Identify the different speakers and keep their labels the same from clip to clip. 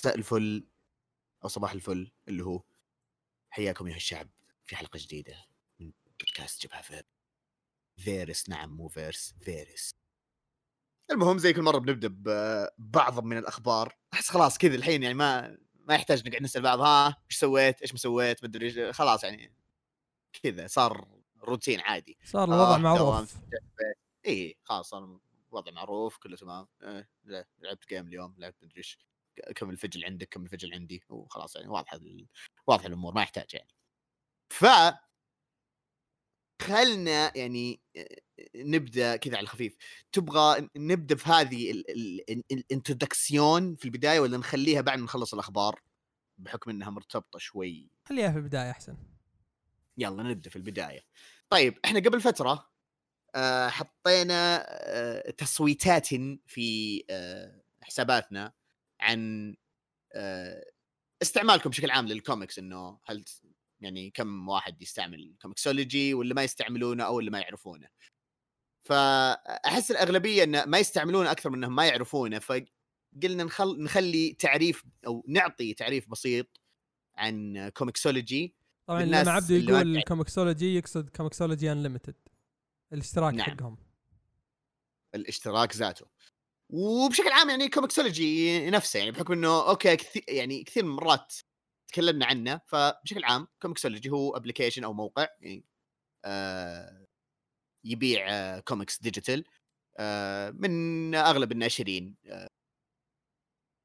Speaker 1: مساء الفل أو صباح الفل اللي هو حياكم أيها الشعب في حلقة جديدة من بودكاست جبهه فير فيرس. نعم مو فيرس فيرس. المهم زي كل مرة بنبدأ ببعض من الأخبار. أحس خلاص كذا الحين يعني ما ما يحتاج نقعد نسأل بعض. ها إيش سويت؟ إيش ما سويت؟ ما أدري خلاص يعني كذا صار روتين عادي.
Speaker 2: صار الوضع آه معروف.
Speaker 1: اي خلاص صار وضع معروف كله تمام. إيه لعبت game اليوم لعبت مدري إيش. كم الفجل عندك كم الفجل عندي. وخلاص يعني واضحة واضحة الأمور ما يحتاج يعني. ف خلنا يعني نبدأ كذا على الخفيف تبغى نبدأ في هذه ال introduction في البداية ولا نخليها بعد ما نخلص الأخبار؟ بحكم إنها مرتبطة شوي.
Speaker 2: خليها في البداية أحسن.
Speaker 1: يلا نبدأ في البداية. طيب إحنا قبل فترة آه، حطينا آه، تصويتات في آه، حساباتنا. عن استعمالكم بشكل عام للكوميكس إنه هل يعني كم واحد يستعمل Comixology ولا ما يستعملونه أو اللي ما يعرفونه. فأحس الأغلبية انه ما يستعملونه أكثر من إنهم ما يعرفونه فقلنا نخل... نخلي تعريف أو نعطي تعريف بسيط عن Comixology
Speaker 2: طبعا لما عبده يقول ال Comixology يقصد Comixology Unlimited الاشتراك نعم. حقهم.
Speaker 1: الاشتراك ذاته. وبشكل عام يعني Comixology نفسه يعني بحكم إنه okay كثير يعني كثير من المرات تكلمنا عنه فبشكل عام Comixology هو application أو موقع يعني آه يبيع آه comics digital آه من أغلب الناشرين آه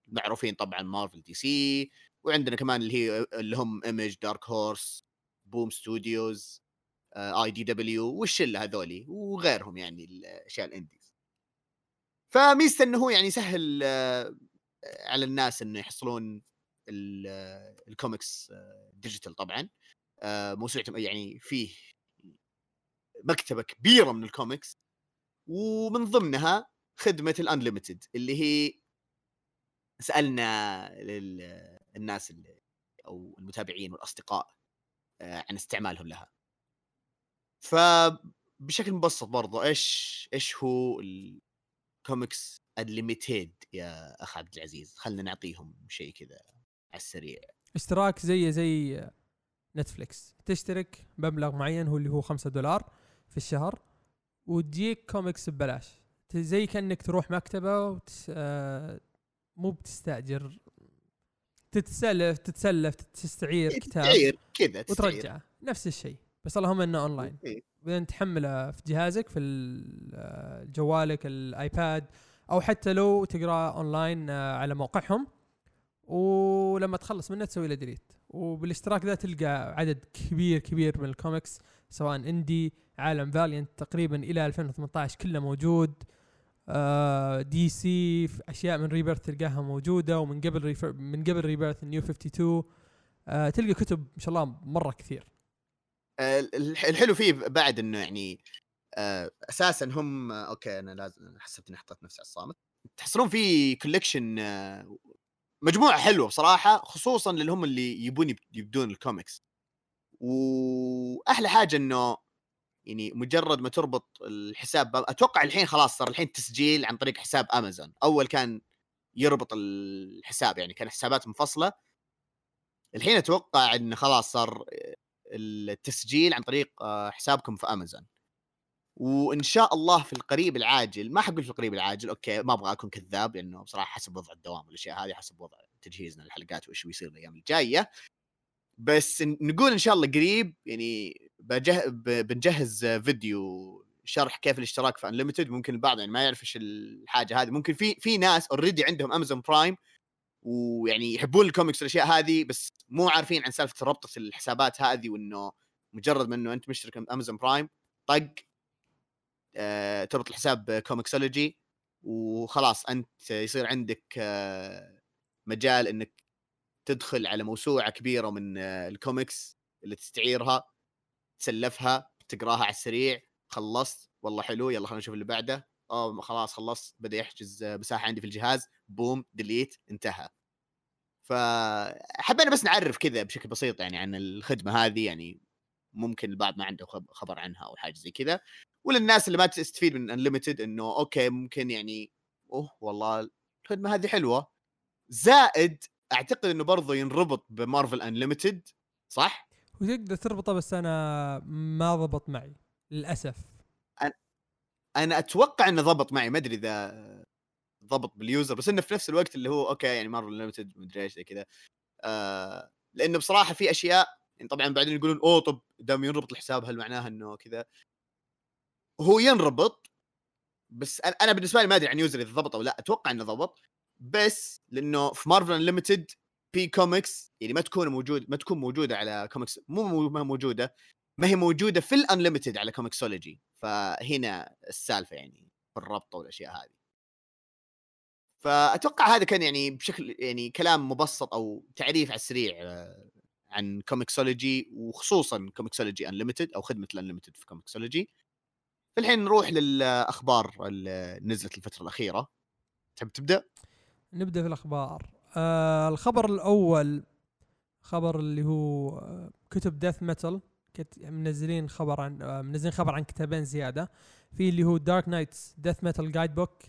Speaker 1: معروفين طبعا Marvel DC وعندنا كمان اللي هي اللي هم Image Dark Horse Boom Studios IDW والشلة هذولي وغيرهم يعني الأشياء ال indies فميزته إنه هو يعني يسهل آه، على الناس إنه يحصلون ال comics digital آه، طبعا. آه، موسوعه يعني فيه مكتبة كبيرة من الكوميكس ومن ضمنها خدمة ال Unlimited اللي هي سألنا للناس اللي أو المتابعين والأصدقاء عن استعمالهم لها. فبشكل مبسط برضو إيش إيش هو ال comics unlimited يا أخ عبد العزيز. خلينا نعطيهم شيء كذا على السريع.
Speaker 2: اشتراك زي زي Netflix. تشترك بمبلغ معين هو اللي هو 5 دولار في الشهر وتجيك كوميكس ببلاش. زي كأنك تروح مكتبة وتس... آه مو بتستأجر. تتسلف تتسلف تستعير كتاب
Speaker 1: كذا
Speaker 2: وترجعه. نفس الشيء بس اللهم إنه اونلاين بعدين تحمله في جهازك في جوالك ال iPad أو حتى لو تقرأ أونلاين آه، على موقعهم. ولما تخلص منه تسوي له delete وبالاشتراك ذا تلقى عدد كبير كبير من الكوميكس سواء indie عالم Valiant تقريبا إلى 2018 كله موجود. آه DC أشياء من Rebirth تلقاها موجودة ومن قبل من قبل Rebirth New 52 آه تلقى كتب ما شاء الله مرة كثير.
Speaker 1: الحلو فيه بعد إنه يعني آه، أساسا هم okay أنا لازم حسبت إني حطيت نفسي على الصامت. تحصلون في collection آه، مجموعة حلوة بصراحة خصوصا للي هم اللي يبون يبدون الكوميكس وأحلى حاجة إنه يعني مجرد ما تربط الحساب أتوقع الحين خلاص صار الحين تسجيل عن طريق حساب امازون أول كان يربط الحساب يعني كان حسابات منفصلة. الحين أتوقع إنه خلاص صار التسجيل عن طريق آه، حسابكم في امازون وإن شاء الله في القريب العاجل ما حقول في القريب العاجل أوكي ما أبغى أكون كذاب لأنه بصراحة حسب وضع الدوام والأشياء هذه حسب وضع تجهيزنا للحلقات وإيش بيصير الأيام الجاية. بس نقول إن شاء الله قريب يعني بجه... بنجهز فيديو شرح كيف الاشتراك في Unlimited ممكن البعض يعني ما يعرف إيش الحاجة هذه. ممكن في في ناس already عندهم Amazon Prime ويعني يحبون الكوميكس والأشياء هذه بس مو عارفين عن سالفة ربطة الحسابات هذه وإنه مجرد ما إنه أنت مشترك Amazon Prime طق آه تربط الحساب Comixology وخلاص أنت يصير عندك آه مجال إنك تدخل على موسوعة كبيرة من آه الكوميكس اللي تستعيرها تسلفها تقراها على السريع خلصت والله حلو يلا خلينا نشوف اللي بعده. آه خلاص خلصت بدأ يحجز مساحة عندي في الجهاز boom delete انتهى. فحبينا بس نعرف كذا بشكل بسيط يعني عن الخدمة هذه يعني ممكن البعض ما عنده خبر عنها أو حاجة زي كذا. وللناس اللي ما تستفيد من Unlimited إنه okay ممكن يعني أوه والله الخدمة هذه حلوة. زائد أعتقد إنه برضه ينربط ب Marvel Unlimited صح؟
Speaker 2: وتقدر تربطه بس أنا ما ضبط معي للأسف.
Speaker 1: أنا أتوقع إنه ضبط معي ما أدري إذا ضبط بال user بس إنه في نفس الوقت اللي هو okay يعني Marvel Unlimited مدري إيش زي كذا آه لأنه بصراحة في أشياء يعني طبعا بعدين يقولون أوه طب دام ينربط الحساب هل معناها إنه كذا؟ هو ينربط بس أنا بالنسبة لي ما أدري عن user إذا ضبط أو لا أتوقع إنه ضبط بس لأنه في Marvel Unlimited في كوميكس يعني ما تكون موجود ما تكون موجودة على كوميكس مو ما موجودة ما هي موجودة في ال Unlimited على Comixology فهنا السالفة يعني في الربط والأشياء هذه. فأتوقع هذا كان يعني بشكل يعني كلام مبسط أو تعريف على السريع آه، عن Comixology وخصوصا Comixology Unlimited أو خدمة ال Unlimited في Comixology الحين نروح للأخبار اللي نزلت الفترة الأخيرة. تحب تبدأ؟
Speaker 2: نبدأ في الأخبار. آه الخبر الأول خبر اللي هو آه، كتب Death Metal منزلين خبر عن آه منزلين خبر عن كتابين زيادة. في اللي هو Dark Nights Death Metal Guidebook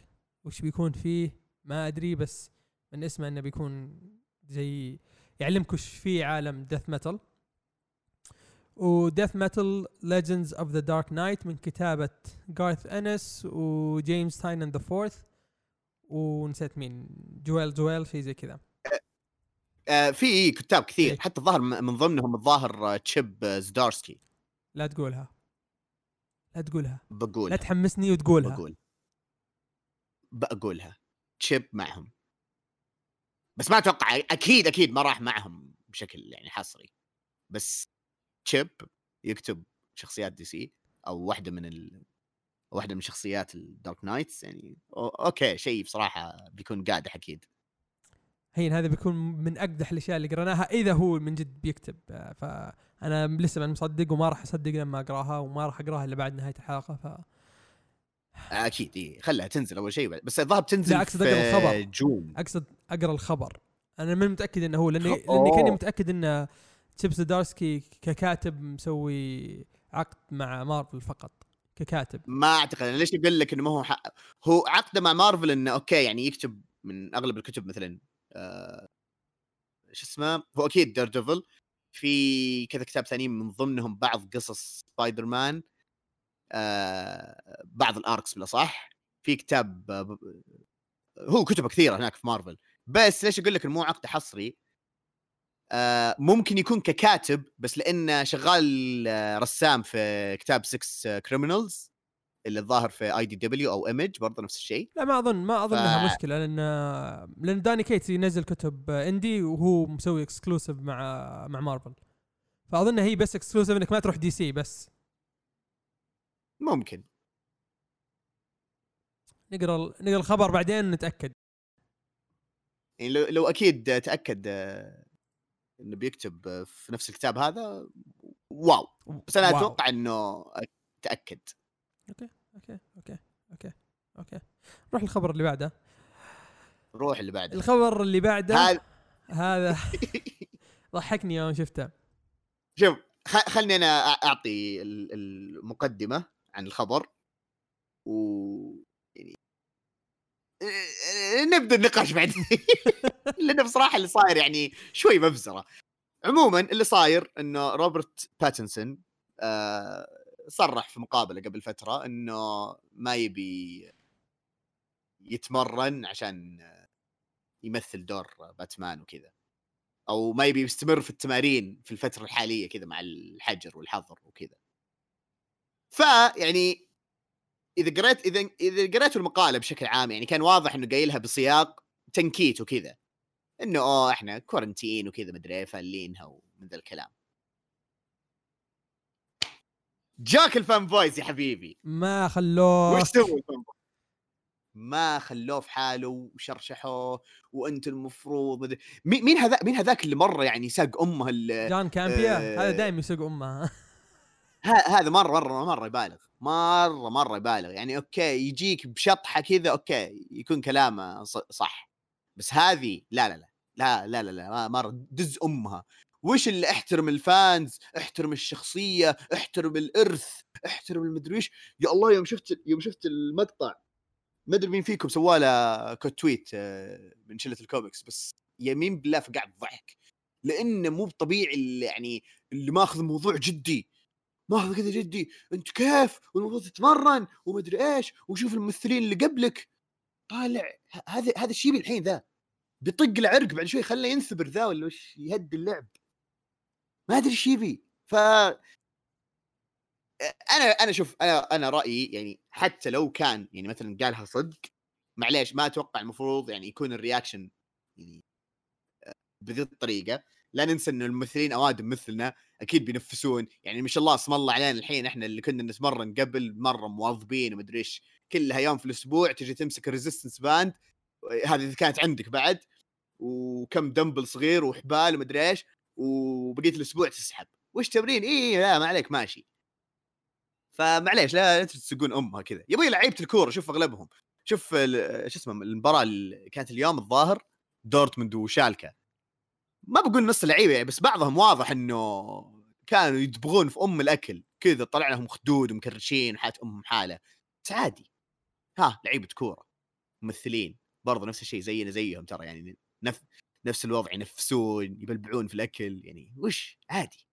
Speaker 2: وش بيكون فيه؟ ما أدري بس من اسمه إنه بيكون زي يعلمك وش في عالم Death Metal و Death Metal Legends of the Dark Knight من كتابة Garth Ennis و James Tynion the Fourth ونسيت مين Joëlle Joëlle شيء زي كذا.
Speaker 1: آه في كتاب كثير. إيه؟ حتى الظاهر من ضمنهم الظاهر Chip Zdarsky
Speaker 2: لا تقولها. لا تقولها.
Speaker 1: بقولها.
Speaker 2: لا تحمسني وتقولها.
Speaker 1: بقول. بقولها. Chip معهم. بس ما أتوقع أكيد أكيد ما راح معهم بشكل يعني حصري. بس Chip يكتب شخصيات DC أو واحدة من ال... واحدة من شخصيات ال Dark Knights يعني okay شيء بصراحة بيكون قادح أكيد.
Speaker 2: هين هذا بيكون من أقدح الأشياء اللي قريناها إذا هو من جد بيكتب. فأنا لسه أنا مصدق وما راح أصدق لما أقراها وما راح أقراها إلا بعد نهاية الحلقة ف
Speaker 1: أكيد إيه خلها تنزل أول شيء بس الظاهر بتنزل
Speaker 2: لا أقصد أقرأ الخبر.
Speaker 1: جون.
Speaker 2: أقصد أقرأ الخبر. أنا من متأكد إنه هو لأني لأني كأني متأكد إن Chip Zdarsky ككاتب مسوي عقد مع مارفل فقط ككاتب.
Speaker 1: ما أعتقد أنا ليش أقول لك إنه ما هو حق هو عقده مع مارفل إنه okay يعني يكتب من أغلب الكتب مثلا آه شو اسمه؟ هو أكيد Daredevil في كذا كتاب ثانيين من ضمنهم بعض قصص سبايدر مان بعض ال arcs بالاصح في كتاب آه هو كتب كثيرة هناك في مارفل بس ليش أقول لك مو عقد حصري؟ آه ممكن يكون ككاتب بس لأنه شغال آه رسام في كتاب Sex Criminals اللي الظاهر في IDW أو Image برضه نفس الشيء.
Speaker 2: لا ما أظن ما أظن ف... إنها مشكلة لأن لأن Donny Cates ينزل كتب indie وهو مسوي exclusive مع مع مارفل فأظن هي بس exclusive إنك ما تروح DC بس.
Speaker 1: ممكن.
Speaker 2: نقرأ نقرأ الخبر بعدين نتأكد.
Speaker 1: يعني لو, لو أكيد تأكد آه، إنه بيكتب في نفس الكتاب هذا wow. بس أنا wow. أتوقع إنه تأكد.
Speaker 2: okay okay okay okay okay. نروح الخبر اللي بعده.
Speaker 1: روح اللي بعده.
Speaker 2: الخبر اللي بعده هذا هذا ضحكني يوم شفته.
Speaker 1: شوف خلني أنا أعطي المقدمة. عن الخبر و يعني نبدأ النقاش بعدين. لأنه بصراحة اللي صاير يعني شوي مبزرة. عموما اللي صاير إنه روبرت باتنسون آه صرح في مقابلة قبل فترة إنه ما يبي يتمرن عشان يمثل دور باتمان وكذا. أو ما يبي يستمر في التمارين في الفترة الحالية كذا مع الحجر والحظر وكذا. فيعني إذا قريت اذا إذا قريت المقالة بشكل عام يعني كان واضح إنه قايلها بسياق تنكيت وكذا. إنه أوه إحنا quarantine وكذا مدري إيه فالينها ومن ذا الكلام. جاك ال fanboys يا حبيبي.
Speaker 2: ما خلوه
Speaker 1: وش ال fanboys؟ ما خلوه في حاله وشرشحوه وانت المفروض مدري مين مين هذا مين هذاك اللي مرة يعني ساق أمه
Speaker 2: John Campea؟ آه هذا دائما يسوق أمه.
Speaker 1: هذا مرة مرة مرة يبالغ. مرة مرة يبالغ. يعني okay يجيك بشطحة كذا okay يكون كلامه صح. بس هذه لا لا لا لا لا لا, لا مره دز أمها. وش اللي احترم ال fans؟ احترم الشخصية احترم الإرث احترم المدري إيش يا الله يوم شفت يوم شفت المقطع ما أدري مين فيكم سوى له quote tweet آه، من شلة الكوميكس بس يمين بالله فقعت ضحك. لأنه مو طبيعي يعني اللي ماخذ الموضوع جدي. ماخذ كذا جدي أنت كيف؟ والمفروض تتمرن ومدري إيش وشوف الممثلين اللي قبلك. طالع هذا هذا الشيء الحين ذا. بيطق العرق بعد شوي خليه ينثبر ذا ولا وش يهدي اللعب. ما أدري إيش يبي. ف أنا أنا شوف أنا أنا رأيي يعني حتى لو كان يعني مثلا قالها صدق معليش ما أتوقع المفروض يعني يكون ال reaction يعني بذي الطريقة. لا ننسى إنه الممثلين اوادم مثلنا أكيد بينفسون. يعني ما شاء الله اسم الله علينا الحين إحنا اللي كنا نتمرن قبل مره مواظبين ومدري إيش. كلها يوم في الأسبوع تجي تمسك ال resistance band هذه إذا كانت عندك بعد. وكم دمبل صغير وحبال ومدري إيش وبقيت الأسبوع تسحب. وش تمرين اي لا ما عليك ماشي. فمعليش لا تسقون أمها كذا. يبغى لعيبة الكورة شوف أغلبهم. شوف شو اسمه المباراة اللي كانت اليوم الظاهر دورتموند وشالكا ما بقول نص اللعيبه يعني بس بعضهم واضح إنه كانوا يدبغون في أم الأكل. كذا طلع لهم خدود ومكرشين وحات أمهم حالة. بس عادي. ها لعيبة كورة ممثلين برضو نفس الشيء زينا زيهم ترى يعني نف... نفس الوضع ينفسون يبلبعون في الأكل يعني. وش؟ عادي.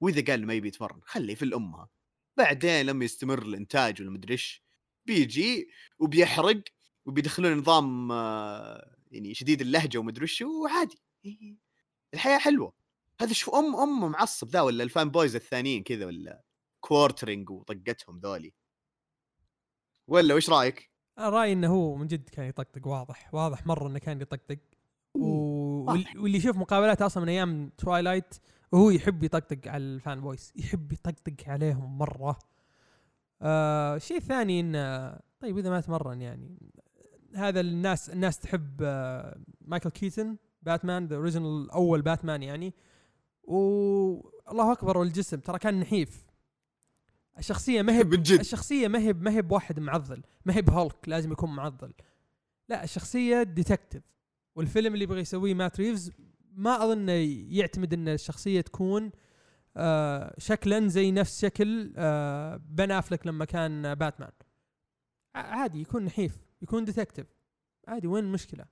Speaker 1: وإذا قال ما يبي يتمرن خليه في اللمها بعدين لما يستمر الإنتاج ولا مدري إيش بيجي وبيحرق وبيدخلون نظام آه، يعني شديد اللهجة ومدري وعادي. الحياة حلوة. هذا شو أم أم معصب ذا ولا ال fanboys الثانيين كذا ولا quartering وطقتهم ذولي؟ ولا وش رأيك؟
Speaker 2: رأيي إنه هو من جد كان يطقطق واضح واضح مرة إنه كان يطقطق. و... واللي يشوف مقابلات أصلا من أيام توايلايت وهو يحب يطقطق على ال fanboys يحب يطقطق عليهم مرة. آه شيء ثاني إنه طيب إذا ما تمرن يعني هذا الناس الناس تحب آه مايكل كيتن باتمان the original أول باتمان يعني. والله أكبر والجسم ترى كان نحيف. الشخصية ما هي الشخصية ما هي ما هي بواحد معضل ما هي بهولك لازم يكون معضل. لا الشخصية detective والفيلم اللي يبغى يسويه مات ريفز ما أظن يعتمد إن الشخصية تكون آه شكلا زي نفس شكل آه بن أفلك لما كان باتمان. عادي يكون نحيف يكون detective عادي وين المشكلة؟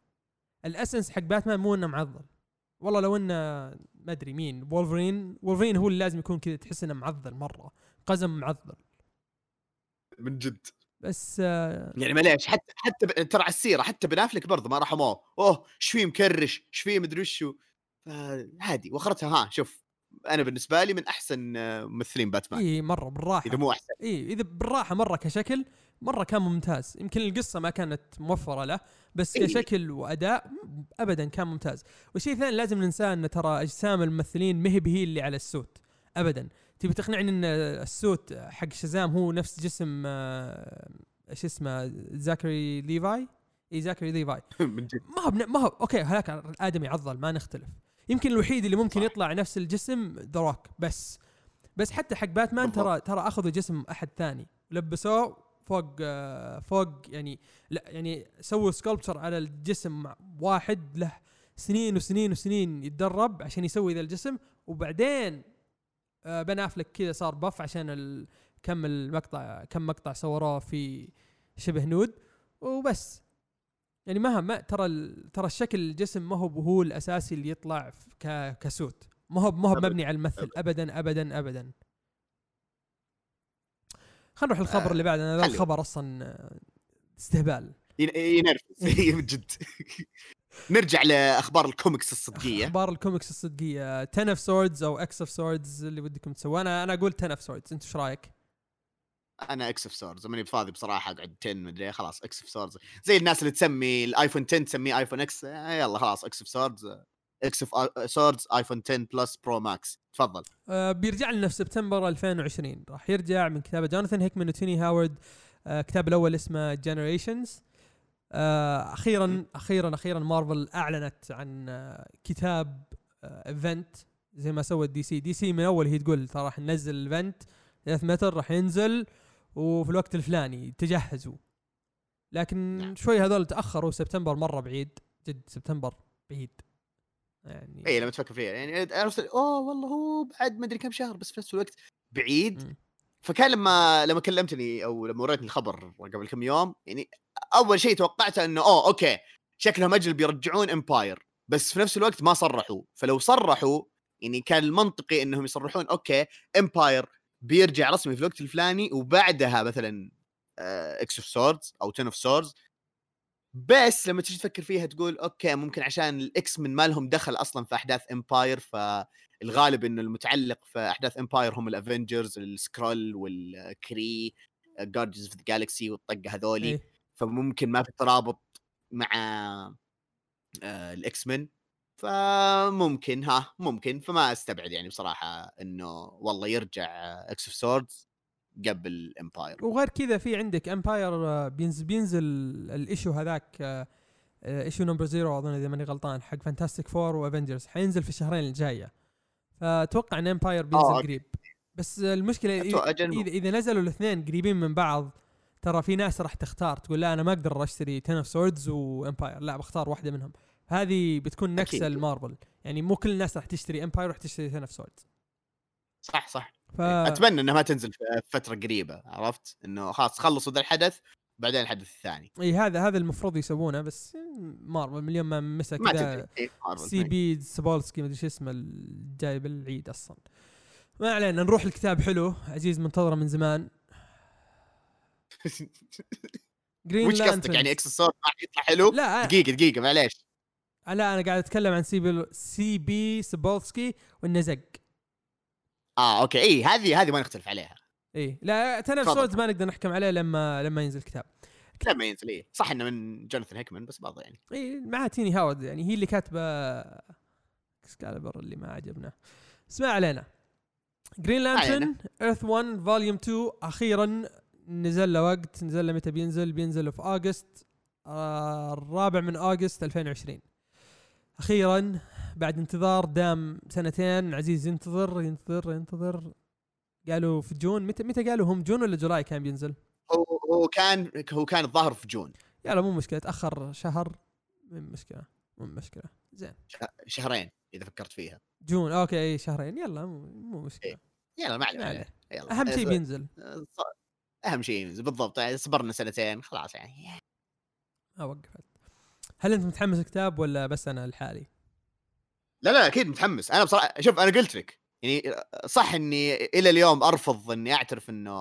Speaker 2: ال essence حق باتمان مو إنه معضل. والله لو إنه ما أدري مين وولفرين وولفرين هو اللي لازم يكون كذا تحس إنه معضل مرة. قزم معضل.
Speaker 1: من جد.
Speaker 2: بس آه
Speaker 1: يعني معليش حتى حتى ترى على السيرة حتى بن أفلك برضه ما رحموه. أوه إيش فيه مكرش؟ إيش فيه مدري وشو؟ عادي وأخرتها ها شوف أنا بالنسبة لي من أحسن ممثلين باتمان.
Speaker 2: اي مرة بالراحة.
Speaker 1: إذا مو أحسن.
Speaker 2: اي إذا بالراحة مرة كشكل مرة كان ممتاز. يمكن القصة ما كانت موفرة له بس إيه؟ كشكل وأداء ابدا كان ممتاز. والشيء الثاني لازم ننساه إن ترى أجسام الممثلين ما هي اللي على ال suit ابدا. تبي تقنعني إن ال suit حق شزام هو نفس جسم آه، إيش اسمه زاكري ليفاي؟ اي زاكري ليفاي. ما هو ما هو okay هذاك الادمي عضل ما نختلف. يمكن الوحيد اللي ممكن يطلع نفس الجسم ذا بس. بس حتى حق باتمان ترى ترى أخذوا جسم أحد ثاني. لبسوه فوق فوق يعني لا يعني سووا sculpture على الجسم واحد له سنين وسنين وسنين يتدرب عشان يسوي ذا الجسم. وبعدين آه، بن أفلك كذا صار buff عشان كم المقطع كم مقطع صوروه في شبه nude. وبس. يعني ما ما ترى ترى الشكل الجسم ما هو هو الاساسي اللي يطلع ك suit. ما هو ما هو مبني على الممثل ابدا ابدا ابدا. خلينا نروح الخبر آه اللي بعده ذا الخبر أصلا آه، استهبال.
Speaker 1: ينرفز من جد. نرجع لأخبار الكوميكس الصدقية.
Speaker 2: أخبار الكوميكس الصدقية. 10 of Swords أو X of Swords اللي ودكم تسووه. أنا أنا أقول 10 of Swords أنت إيش رأيك؟
Speaker 1: أنا X of Swords ماني فاضي بصراحة أقعد 10 مدري خلاص X of Swords زي الناس اللي تسمي الآيفون 10 تسميه آيفون X يلا خلاص X of Swords X of Swords آيفون 10 Plus Pro Max. تفضل.
Speaker 2: آه بيرجع لنا في سبتمبر 2020 راح يرجع من كتابة جوناثان هيكمان وتيني هاورد. آه كتاب الأول اسمه Generations آه أخيرا أخيرا أخيرا مارفل أعلنت عن آه كتاب event زي ما سوت دي سي. دي سي من أول هي تقول ترى راح ننزل ال event 3 متر راح ينزل. وفي الوقت الفلاني تجهزوا. لكن نعم. شوي هذول تأخروا سبتمبر مرة بعيد. جد سبتمبر بعيد.
Speaker 1: يعني اي لما تفكر فيها يعني أوه والله هو بعد ما أدري كم شهر بس في نفس الوقت بعيد. م. فكان لما لما كلمتني أو لما وريتني الخبر قبل كم يوم يعني أول شيء توقعته إنه أوه okay شكلهم أجل بيرجعون Empyre بس في نفس الوقت ما صرحوا. فلو صرحوا يعني كان المنطقي إنهم يصرحون okay Empyre بيرجع رسمي في الوقت الفلاني وبعدها مثلا X of Swords أو Ten of Swords بس لما تيجي تفكر فيها تقول okay ممكن عشان ال X-Men ما لهم دخل أصلا في أحداث Empyre فالغالب إنه المتعلق في أحداث Empyre هم ال Avengers ال Skrull وال Kree Guardians of the Galaxy والطقة هذولي.
Speaker 2: إيه.
Speaker 1: فممكن ما في ترابط مع آه، ال X-Men. فممكن ها ممكن. فما أستبعد يعني بصراحة إنه والله يرجع X of Swords قبل Empyre
Speaker 2: وغير كذا في عندك Empyre بينزل بينزل ال issue هذاك issue number zero أظن إذا ماني غلطان حق Fantastic Four و Avengers حينزل في الشهرين الجاية. فأتوقع إن Empyre بينزل
Speaker 1: okay.
Speaker 2: قريب. بس المشكلة
Speaker 1: إذا
Speaker 2: اذا, نزلوا الاثنين قريبين من بعض ترى في ناس راح تختار. تقول لا أنا ما أقدر اشتري Ten of Swords و Empyre لا بختار واحدة منهم. هذه بتكون
Speaker 1: نكسة.
Speaker 2: المارفل يعني مو كل الناس راح تشتري Empyre راح تشتري Ten of Swords
Speaker 1: صح صح.
Speaker 2: ف
Speaker 1: أتمنى إنها ما تنزل في فترة قريبة عرفت؟ إنه خلاص خلصوا ذا الحدث بعدين الحدث الثاني.
Speaker 2: إي هذا هذا المفروض يسوونه بس مارفل من يوم ما مسك
Speaker 1: ما
Speaker 2: كذا. C.B. Cebulski مدري شو اسمه الجاي بالعيد أصلا. ما علينا نروح الكتاب حلو عزيز منتظره من زمان. Green
Speaker 1: وش قصدك؟ يعني X الصوت ما يطلع حلو؟
Speaker 2: لا
Speaker 1: دقيقة دقيقة معليش.
Speaker 2: لا أنا قاعد أتكلم عن C.B. C.B. Cebulski وانه زق
Speaker 1: آه أوكي. إي هذه هذه ما نختلف عليها.
Speaker 2: إي لا
Speaker 1: تفضل.
Speaker 2: Swords ما نقدر نحكم عليه لما لما ينزل الكتاب
Speaker 1: لما ينزل إيه. صح إنه من Jonathan Hickman بس برضه يعني.
Speaker 2: إي مع Tini Howard يعني هي اللي كاتبة Excalibur اللي ما عجبنا. بس ما علينا. Green
Speaker 1: Lantern.
Speaker 2: Earth 1 Volume 2 أخيرا نزل له وقت نزل له متى بينزل؟ بينزل في أغسطس آه الرابع من أغسطس 2020 أخيرا بعد انتظار دام سنتين عزيز ينتظر ينتظر ينتظر. قالوا في June متى متى قالوا هم June ولا July كان بينزل؟
Speaker 1: هو هو كان هو كان الظاهر في June.
Speaker 2: يلا مو مشكلة تأخر شهر مو مشكلة مو مشكلة. زين.
Speaker 1: شه- شهرين إذا فكرت فيها.
Speaker 2: June أوكي إي شهرين. يلا مو,
Speaker 1: مشكلة. يلا ما عليه. يلا.
Speaker 2: أهم شيء بينزل.
Speaker 1: أهم شيء ينزل بالضبط. يعني صبرنا سنتين خلاص يعني.
Speaker 2: ما وقفت هل أنت متحمس الكتاب ولا بس أنا لحالي؟
Speaker 1: لا لا أكيد متحمس. أنا بصراحة شوف أنا قلت لك يعني صح إني إلى اليوم أرفض إني أعترف إنه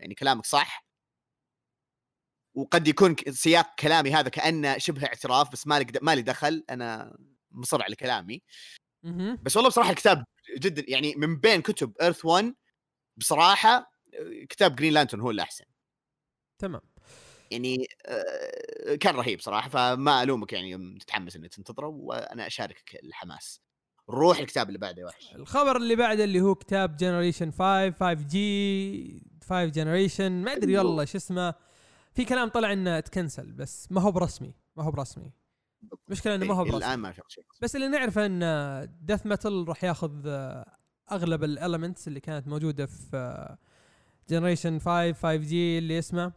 Speaker 1: يعني كلامك صح. وقد يكون سياق كلامي هذا كأنه شبه اعتراف بس مالي مالي دخل. أنا مصر على كلامي. بس والله بصراحة الكتاب جدا يعني من بين كتب Earth 1 بصراحة كتاب Green Lantern هو الأحسن.
Speaker 2: تمام.
Speaker 1: يعني كان رهيب صراحة فما ألومك يعني يوم تتحمس إنك تنتظره وأنا أشاركك الحماس. روح الكتاب اللي بعده يا وحش.
Speaker 2: الخبر اللي بعده اللي هو كتاب Generation 5 5 G 5 Generation ما
Speaker 1: أدري.
Speaker 2: والله شو اسمه. في كلام طلع إنه تكنسل بس ما هو برسمي ما هو برسمي. مشكلة إنه ما هو
Speaker 1: إيه،
Speaker 2: برسمي.
Speaker 1: الان ما في شيء.
Speaker 2: بس اللي نعرفه إن Death Metal راح ياخذ آه، أغلب ال elements اللي كانت موجودة في Generation 5 5 G اللي اسمه.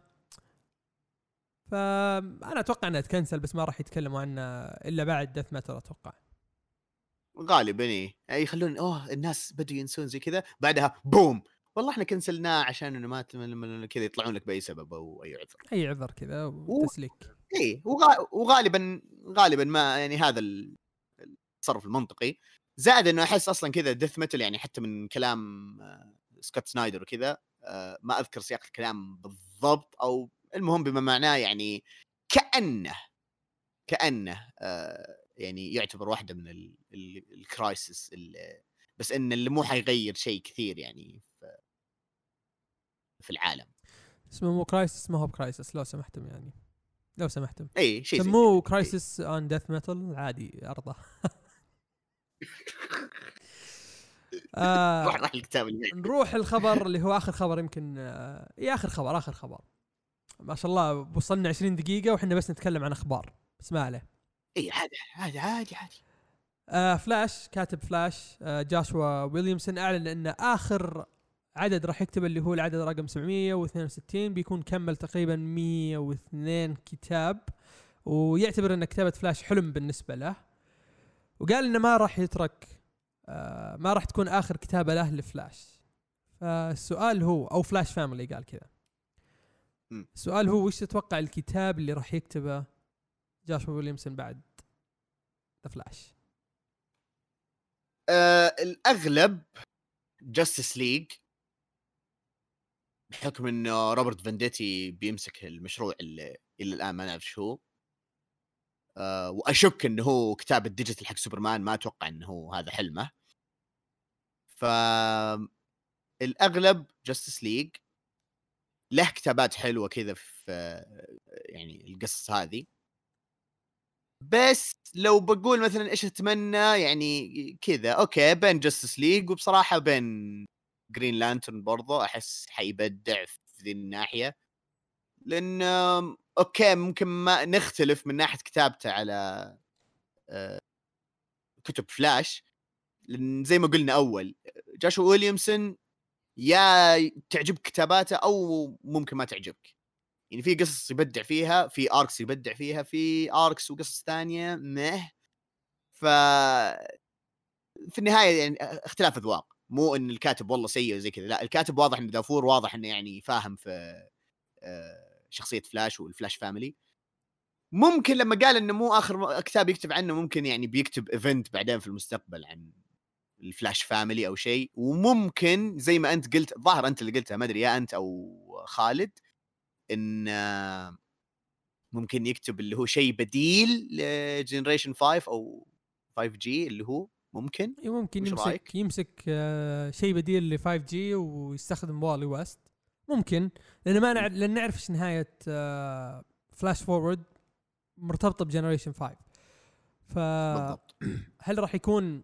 Speaker 2: فأنا أتوقع انها تكنسل بس ما راح يتكلموا عنها إلا بعد Death Metal أتوقع.
Speaker 1: غالبا إيه. يعني يخلون أوه الناس بدوا ينسون زي كذا بعدها بوم! والله إحنا كنسلناه عشان إنه ما كذا يطلعون لك بأي سبب أو أي عذر.
Speaker 2: أي عذر كذا وتسليك
Speaker 1: وغا- وغالبا غالبا ما يعني هذا ال- التصرف المنطقي. زائد إنه أحس أصلا كذا Death Metal يعني حتى من كلام آه، Scott Snyder وكذا آه، ما أذكر سياق الكلام بالضبط أو المهم بما معناه يعني كأنه كأنه آه، يعني يعتبر واحدة من ال- ال- ال crisis ال- بس إن اللي مو حيغير شيء كثير يعني في- في العالم.
Speaker 2: اسمه مو crisis ما هو ب crisis لو سمحتم يعني. لو سمحتم.
Speaker 1: اي شيء
Speaker 2: سموه. Crisis on Death Metal عادي ارضى آه
Speaker 1: روح راح الكتاب اللي.
Speaker 2: نروح الخبر اللي هو آخر خبر يمكن آه إيه آخر خبر آخر خبر. ما شاء الله وصلنا 20 دقيقة وإحنا بس نتكلم عن أخبار. بس ما عليه
Speaker 1: إي عادي عادي عادي عادي.
Speaker 2: آه فلاش كاتب فلاش آه Joshua Williamson أعلن إن آخر عدد راح يكتب اللي هو العدد رقم 762 بيكون كمل تقريبا 102 كتاب ويعتبر إن كتابة فلاش حلم بالنسبة له. وقال إنه ما راح يترك آه ما راح تكون آخر كتابة له لفلاش. فالسؤال هو أو Flash Family قال كذا. السؤال هو وش تتوقع الكتاب اللي راح يكتبه Joshua Williamson بعد؟ The Flash
Speaker 1: آه الأغلب Justice League بحكم إنه Robert Venditti بيمسك المشروع اللي إلى الآن ما نعرف شو. هو آه وأشك إنه هو كتاب ال digital حق سوبرمان ما أتوقع إنه هو هذا حلمه. ف الأغلب Justice League له كتابات حلوة كذا في يعني القصص هذه. بس لو بقول مثلا إيش أتمنى يعني كذا أوكي بين Justice League وبصراحة بين Green Lantern برضو أحس حيبدع في ذي الناحية. لأن أوكي ممكن ما نختلف من ناحية كتابته على آه، كتب فلاش لأن زي ما قلنا أول Joshua Williamson يا تعجبك كتاباته أو ممكن ما تعجبك. يعني في قصص يبدع فيها في arcs يبدع فيها في arcs وقصص ثانية مه. ف في النهاية يعني اختلاف أذواق. مو إن الكاتب والله سيء زي كذا لا الكاتب واضح انه دافور واضح إنه يعني فاهم في آه، شخصية Flash وال Flash Family. ممكن لما قال إنه مو آخر كتاب يكتب عنه ممكن يعني بيكتب event بعدين في المستقبل عن ال Flash Family أو شيء وممكن زي ما أنت قلت ظاهر أنت اللي قلتها ما أدري يا أنت أو خالد إن ممكن يكتب اللي هو شيء بديل ل Generation 5 أو 5 G اللي هو ممكن.
Speaker 2: ممكن يمسك رأيك؟ يمسك آه، شيء بديل ل 5 G ويستخدم Wally West. ممكن لأن ما نعرف لأن نعرف إيش نهاية Flash Forward مرتبطة ب Generation 5 ف هل راح يكون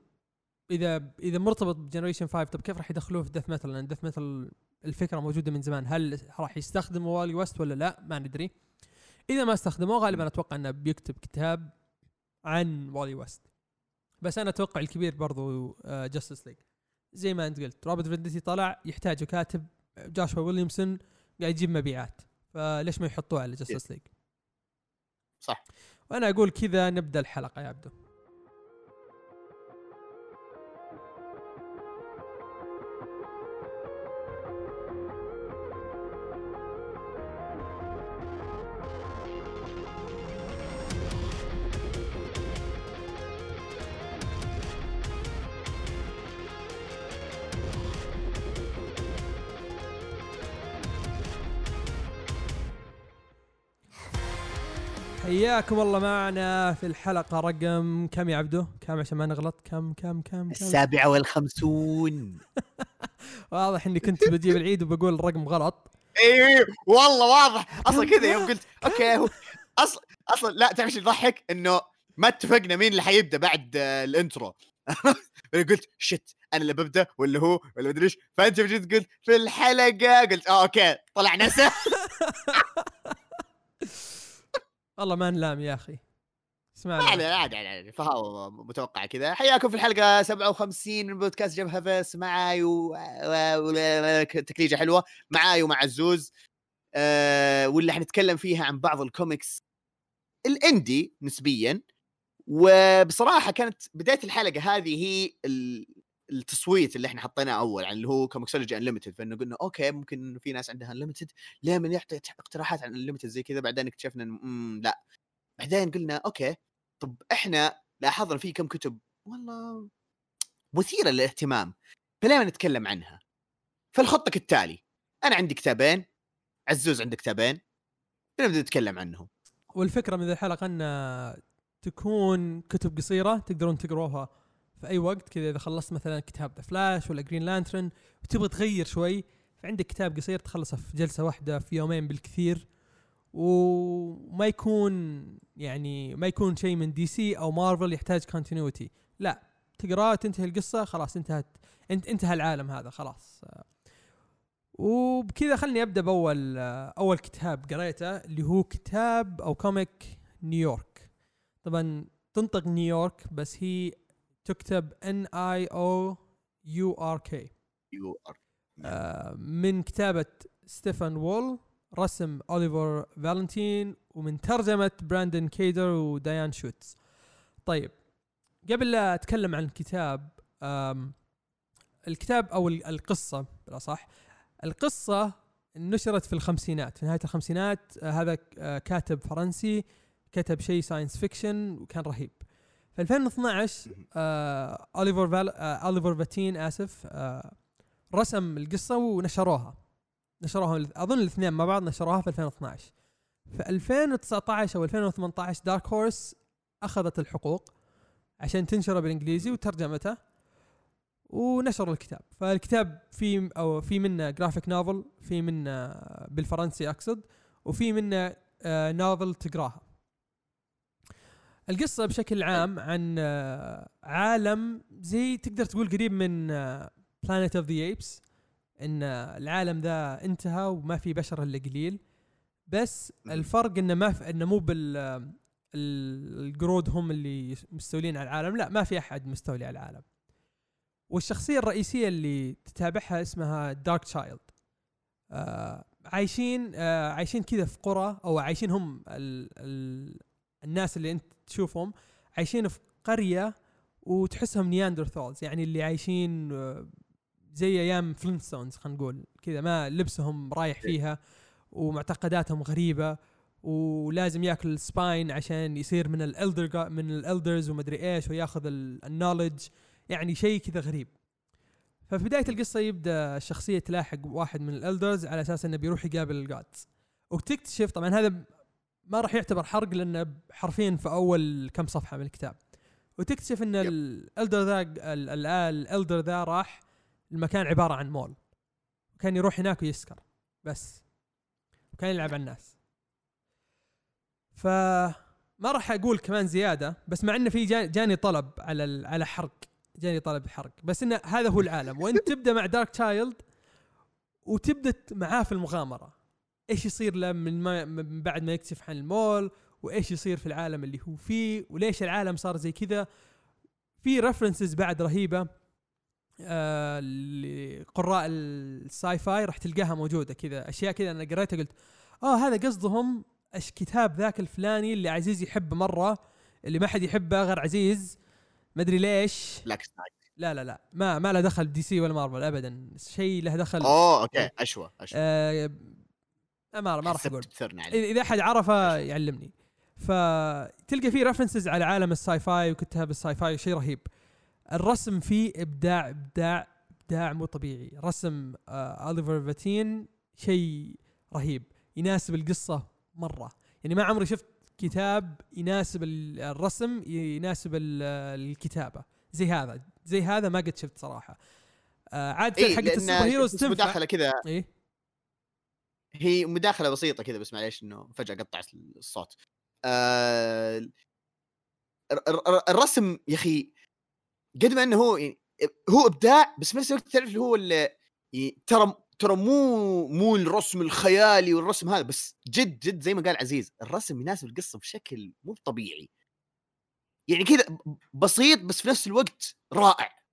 Speaker 2: إذا إذا مرتبط ب Generation 5 طب كيف راح يدخلوه في Death Metal لأن Death Metal الفكرة موجودة من زمان. هل راح يستخدموا والي ويست ولا لا؟ ما ندري. إذا ما استخدموه غالبا أتوقع إنه بيكتب كتاب عن والي ويست بس أنا أتوقع الكبير برضو Justice آه، League زي ما أنت قلت روبرت فينديتي طلع يحتاجوا كاتب جاشوا ويليامسون قاعد يجيب مبيعات. فليش ما يحطوه على Justice League
Speaker 1: صح.
Speaker 2: وأنا أقول كذا نبدأ الحلقة يا عبدو. حياكم الله معنا في الحلقة رقم كم يا عبدو؟ كم عشان ما نغلط؟ كم كم كم كم؟
Speaker 1: السابعة والخمسون
Speaker 2: واضح إني كنت بجيب العيد وبقول الرقم غلط
Speaker 1: اي والله واضح أصلا كذا يوم قلت okay هو أصلا أصلا لا تعرف إيش يضحك؟ إنه ما اتفقنا مين اللي حيبدأ بعد ال intro قلت shit أنا اللي ببدأ ولا هو ولا مدري إيش فأنت جيت قلت في الحلقة قلت آه okay طلع نسى
Speaker 2: والله ما نلام يا أخي.
Speaker 1: اسمع عادي عادي عادي فهو متوقع كذا. حياكم في الحلقة 57 من بودكاست جبهة بس معاي وتكليجه حلوة. معاي ومع عزوز. أه واللي حنتكلم فيها عن بعض الكوميكس ال indie نسبيا. وبصراحة كانت بداية الحلقة هذه هي التصويت اللي إحنا حطيناه أول عن اللي هو comiXology Unlimited فإنه قلنا okay ممكن في ناس عندها Unlimited ليه ما نعطي اقتراحات عن Unlimited زي كذا؟ بعدين اكتشفنا إنه لا. بعدين قلنا okay طب إحنا لاحظنا في كم كتب والله مثيرة للاهتمام فليه ما نتكلم عنها؟ فالخطه كالتالي أنا عندي كتابين عزوز عنده كتابين نبدأ نتكلم عنهم؟
Speaker 2: والفكرة من الحلقة ان تكون كتب قصيرة تقدرون تقروها في أي وقت كذا إذا خلصت مثلا كتاب The Flash ولا Green Lantern وتبغى تغير شوي فعندك كتاب قصير تخلصه في جلسة واحدة في يومين بالكثير وما يكون يعني ما يكون شيء من DC أو مارفل يحتاج continuity لا تقرأه تنتهي القصة خلاص انتهت انت انتهى العالم هذا خلاص. وبكذا خلني أبدأ بأول أول كتاب قريته اللي هو كتاب أو comic نيويورك طبعا تنطق نيويورك بس هي تكتب N I O U R K
Speaker 1: U R
Speaker 2: من كتابة ستيفان وول رسم أوليفر فالنتين ومن ترجمة براندن كيدر وديانا شوتس. طيب قبل لا أتكلم عن الكتاب الكتاب أو القصة بالاصح القصة نشرت في الخمسينات في نهاية الخمسينات آه، هذا آه، كاتب فرنسي كتب شيء science fiction وكان رهيب. في 2012 آه أوليفر فال آه فاتين آسف آه رسم القصة ونشروها. نشروها أظن الاثنين مع بعض نشروها في 2012 في 2019 أو 2018 Dark Horse أخذت الحقوق عشان تنشره بالإنجليزي وترجمته ونشر الكتاب. فالكتاب في أو في منه graphic novel في منه بالفرنسي أقصد وفي منه novel تقراها. القصة بشكل عام عن آه، عالم زي تقدر تقول قريب من Planet of the Apes إن العالم ذا انتهى وما في بشر إلا قليل. بس الفرق إنه ما في إنه مو بال القرود هم اللي مستولين على العالم لا ما في أحد مستولي على العالم. والشخصية الرئيسية اللي تتابعها اسمها Dark Child آه عايشين آه عايشين كذا في قرى أو عايشين هم ال ال الناس اللي انت تشوفهم عايشين في قرية وتحسهم Neanderthals يعني اللي عايشين آه زي أيام Flintstones خلينا نقول كذا ما لبسهم رايح إيه. فيها ومعتقداتهم غريبة ولازم ياكل spine عشان يصير من ال elder من ال elders ومدري إيش وياخذ ال knowledge يعني شيء كذا غريب ففي بداية القصة يبدأ الشخصية تلاحق واحد من ال elders على أساس إنه بيروح يقابل ال gods وتكتشف طبعا هذا ما راح يعتبر حرق لأنه حرفيا في أول كم صفحة من الكتاب. وتكتشف إن ال elder ذا ال elder ذا راح المكان عبارة عن مول. كان يروح هناك ويسكر. بس. وكان يلعب على الناس. فما راح أقول كمان زيادة بس مع انه في جاني طلب على على حرق. جاني طلب حرق. بس انه هذا هو العالم. وانت تبدأ مع دارك تشايلد وتبدأ معاه في المغامرة. إيش يصير له من, ما من بعد ما يكتشف عن المول وإيش يصير في العالم اللي هو فيه وليش العالم صار زي كذا. في references بعد رهيبة آه لقراء ال sci-fi راح تلقاها موجودة كذا أشياء كذا أنا قريتها قلت آه هذا قصدهم الكتاب ذاك الفلاني اللي عزيز يحبه مرة اللي ما حد يحبه غير عزيز ما أدري ليش. لا لا لا ما ما له دخل DC ولا مارفل ابدا شيء له دخل.
Speaker 1: أوه okay اشوى اشوى
Speaker 2: آه ما ما راح أقول. اذا أحد عرفه يعلمني. فتلقى فيه references على عالم ال sci-fi وكتاب ال sci-fi شيء رهيب. الرسم فيه ابداع ابداع إبداع مو طبيعي. رسم آه اوليفر فاتين شيء رهيب. يناسب القصة مرة. يعني ما عمري شفت كتاب يناسب الرسم يناسب الكتابة. زي هذا. زي هذا ما قد شفت صراحة. آه عاده
Speaker 1: إيه حقت ال superheroes تنفع. مداخله كذا.
Speaker 2: إيه؟
Speaker 1: هي مداخلة بسيطة كذا بس معليش إنه فجأة قطعت الصوت. آه الرسم يا أخي قد ما إنه هو يعني هو إبداع بس في نفس الوقت تعرف اللي هو اللي ترى ترى مو مو الرسم الخيالي والرسم هذا بس جد جد زي ما قال عزيز الرسم يناسب القصة بشكل مو طبيعي. يعني كذا بسيط بس في نفس الوقت رائع.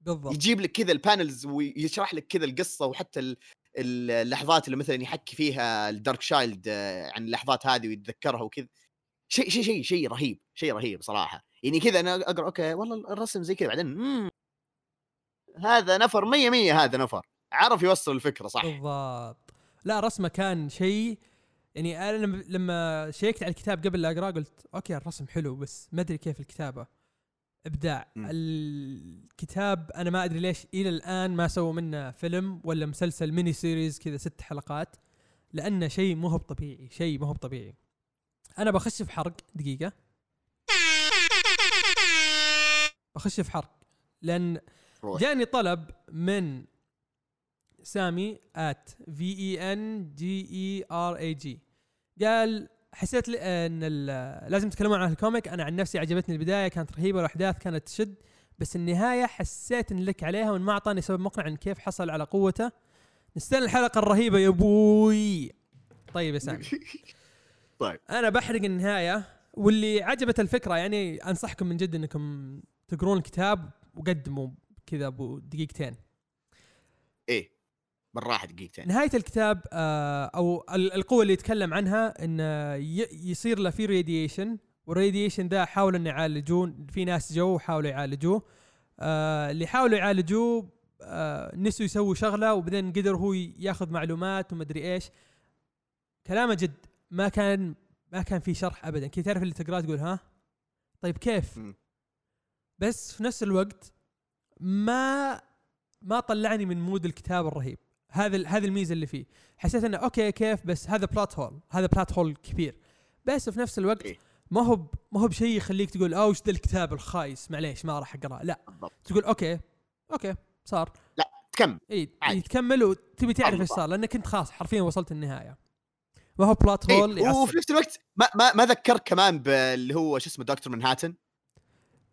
Speaker 2: بالضبط.
Speaker 1: يجيب لك كذا ال panels ويشرح لك كذا القصة وحتى اللحظات اللي مثلا يحكي فيها ال Dark Child آه، عن اللحظات هذه ويتذكرها وكذا. شيء شيء شيء شيء رهيب شيء رهيب صراحة. يعني كذا أنا أقرأ okay والله الرسم زي كذا. بعدين هذا نفر مية مية هذا نفر. عرف يوصل الفكرة صح؟
Speaker 2: بالضبط. لا رسمه كان شيء يعني أنا لما شيكت على الكتاب قبل لا أقرأه قلت okay الرسم حلو بس ما أدري كيف الكتابة. إبداع. م. الكتاب أنا ما أدري ليش إلى الآن ما سووا منه فيلم ولا مسلسل mini series كذا ست حلقات لأنه شيء مو هو طبيعي شيء مو هو طبيعي. أنا بخش في حرق دقيقة. بخش في حرق لأن جاني طلب من سامي at V I N G A R A G قال حسيت ان لازم تتكلمون عن الكوميك. أنا عن نفسي عجبتني البداية كانت رهيبة والأحداث كانت تشد بس النهاية حسيت إن لك عليها وإن ما أعطاني سبب مقنع عن كيف حصل على قوته. نستنى الحلقة الرهيبة يا أبوي. طيب يا سامي.
Speaker 1: طيب.
Speaker 2: أنا بحرق النهاية واللي عجبت الفكرة يعني أنصحكم من جد إنكم تقرون الكتاب وقدموا كذا أبو دقيقتين.
Speaker 1: إيه. بالراحة دقيقتين.
Speaker 2: نهاية الكتاب آه أو القوة اللي يتكلم عنها انه يصير له في radiation وال radiation ذا حاولوا ان يعالجوه في ناس جو وحاولوا يعالجوه. آه اللي حاولوا يعالجوه آه نسوا يسووا شغلة وبعدين قدر هو ياخذ معلومات ومدري إيش. كلامه جد ما كان ما كان في شرح ابدا. كي تعرف اللي تقرأه تقول ها؟ طيب كيف. بس في نفس الوقت ما ما طلعني من mood الكتاب الرهيب. هذا هذه الميزة اللي فيه. حسيت إنه okay كيف؟ بس هذا بلات هول هذا plot hole كبير. بس في نفس الوقت
Speaker 1: إيه.
Speaker 2: ما هو ما هو بشيء يخليك تقول أوه وش ذا الكتاب الخايس؟ معليش ما راح أقرأه. لا. تقول okay okay صار.
Speaker 1: تكمل.
Speaker 2: اي. تكمل وتبي تعرف
Speaker 1: إيش.
Speaker 2: صار لأنك انت خلاص حرفيا وصلت النهاية. ما هو plot hole
Speaker 1: إيه. وفي نفس الوقت ما ما ما ذكرك كمان باللي هو شو اسمه دكتور منهاتن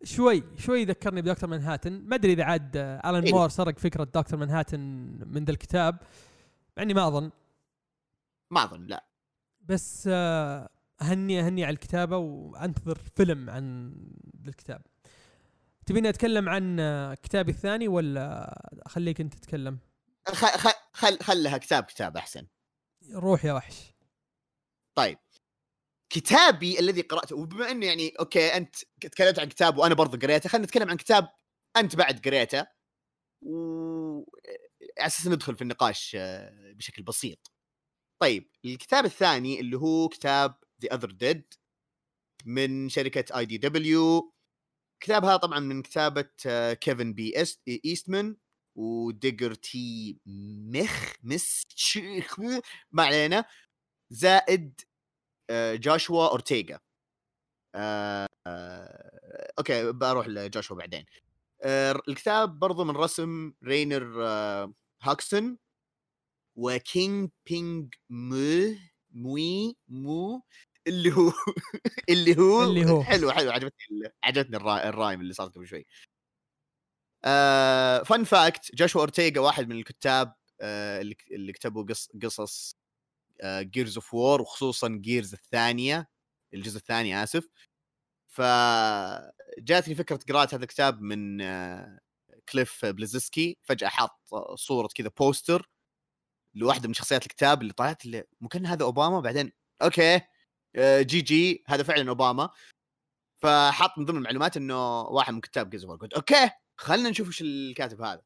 Speaker 2: شوي شوي ذكرني بدكتور منهاتن ما أدري إذا عاد ألان
Speaker 1: إيه.
Speaker 2: مور سرق فكرة دكتور منهاتن من ذا الكتاب. إني ما أظن.
Speaker 1: ما أظن لا.
Speaker 2: بس آه، اهني أهني على الكتابة وأنتظر فيلم عن الكتاب. تبيني أتكلم عن آه، كتابي الثاني ولا أخليك أنت تتكلم؟
Speaker 1: خ... خ... خل خلها كتاب كتاب أحسن.
Speaker 2: روح يا وحش.
Speaker 1: طيب. كتابي الذي قرأته. وبما إنه يعني okay أنت تكلمت عن كتاب وأنا برضه قريته خلينا نتكلم عن كتاب أنت بعد قريته. و على أساس ندخل في النقاش آه، بشكل بسيط. طيب الكتاب الثاني اللي هو كتاب The Other Dead من شركة IDW كتاب هذا طبعا من كتابة كيفن بي إيست- ايستمان وديجر تي مخ مس ما علينا. زائد جاشوا أورتيغا. آه، آه، okay بروح لجاشوا بعدين. آه، الكتاب برضو من رسم رينر آه، هاكسون وكينج بينج مو موي مو اللي هو اللي هو
Speaker 2: اللي هو.
Speaker 1: حلو حلو عجبتني عجبتني ال rhy- ال rhyme اللي صار قبل شوي. آه fun fact جاشوا أورتيغا واحد من الكتاب آه اللي اللي كتبوا قص قصص Gears of War وخصوصا Gears الثانية الجزء الثاني آسف. فجاتني فكرة قراءة هذا الكتاب من آه، كليف بليزسكي فجأة حاط صورة كذا poster لواحدة من شخصيات الكتاب اللي طلعت اللي ممكن هذا أوباما؟ بعدين okay آه، جي جي هذا فعلا أوباما. فحط من ضمن المعلومات إنه واحد من كتاب Gears قلت okay خلينا نشوف إيش الكاتب هذا.